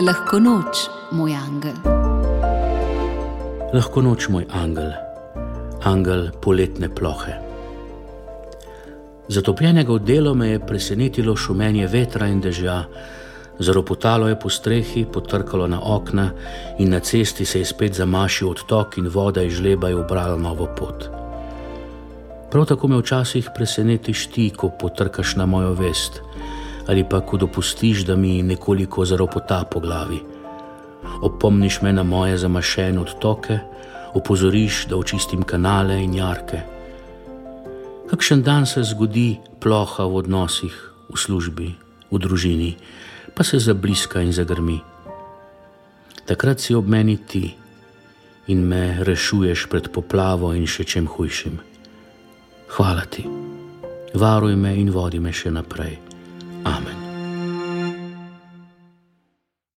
Lahko noč, moj angel. Lahko noč, moj angel, angel poletne plohe. Zatopljenega v delo me je presenetilo šumenje vetra in dežja, zaropotalo je po strehi, potrkalo na okna in na cesti se je spet zamašil odtok in voda iz žleba je obrala novo pot. Prav tako me včasih presenetiš ti, ko potrkaš na mojo vest ali pa ko dopustiš, da mi nekoliko zaropota po glavi. Opomniš me na moje zamašene odtoke, opozoriš, da očistim kanale in jarke. Kakšen dan se zgodi ploha v odnosih, v službi, v družini, pa se zabliska in zagrmi. Takrat si ob meni ti in me rešuješ pred poplavo in še čem hujšim. Hvala ti, varuj me in vodi me še naprej. Amen.